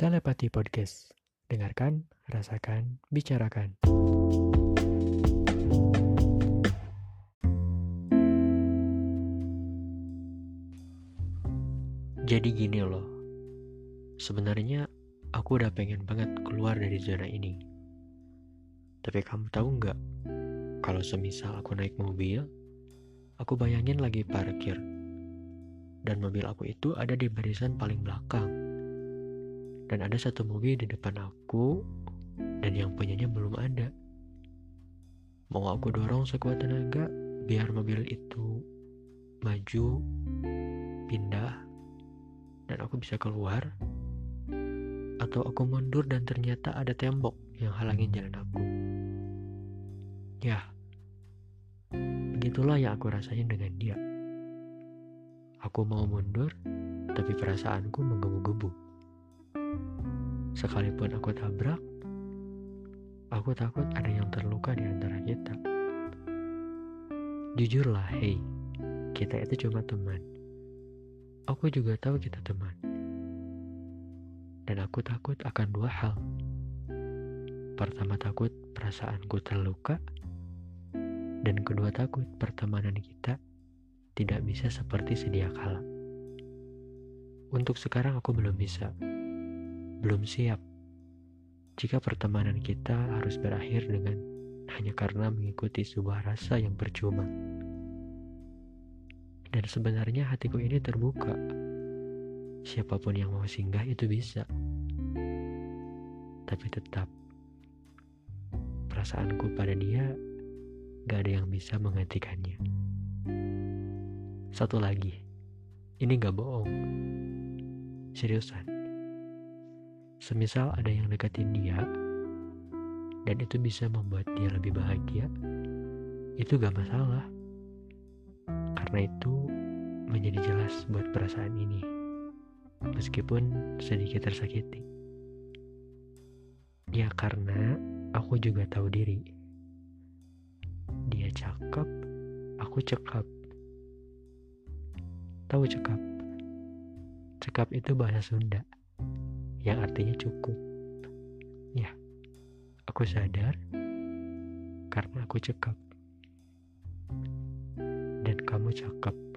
Telepati Podcast. Dengarkan, rasakan, bicarakan. Jadi gini loh. Sebenarnya aku udah pengen banget keluar dari zona ini. Tapi kamu tahu nggak? Kalau semisal aku naik mobil, aku bayangin lagi parkir. Dan mobil aku itu ada di barisan paling belakang. Dan ada satu mobil di depan aku dan yang punyanya belum ada. Mau aku dorong sekuat tenaga biar mobil itu maju, pindah, dan aku bisa keluar. Atau aku mundur dan ternyata ada tembok yang halangin jalan aku. Ya, begitulah yang aku rasain dengan dia. Aku mau mundur, tapi perasaanku menggebu-gebu. Sekalipun aku tabrak, aku takut ada yang terluka di antara kita. Jujurlah, hei, kita itu cuma teman. Aku juga tahu kita teman. Dan aku takut akan dua hal. Pertama takut perasaanku terluka, dan kedua takut pertemanan kita tidak bisa seperti sedia kala. Untuk sekarang aku belum bisa, belum siap. Jika pertemanan kita harus berakhir dengan hanya karena mengikuti sebuah rasa yang percuma. Dan sebenarnya hatiku ini terbuka. Siapa pun yang mau singgah itu bisa. Tapi tetap, perasaanku pada dia gak ada yang bisa menggantikannya. Satu lagi, ini gak bohong. Seriusan. Semisal ada yang deketin dia, dan itu bisa membuat dia lebih bahagia, itu gak masalah. Karena itu menjadi jelas buat perasaan ini, meskipun sedikit tersakiti. Ya karena aku juga tahu diri. Dia cakep, aku cekap Tahu cekap? Cekap itu bahasa Sunda yang artinya cukup. Ya, aku sadar karena aku cekap. Dan kamu cakep.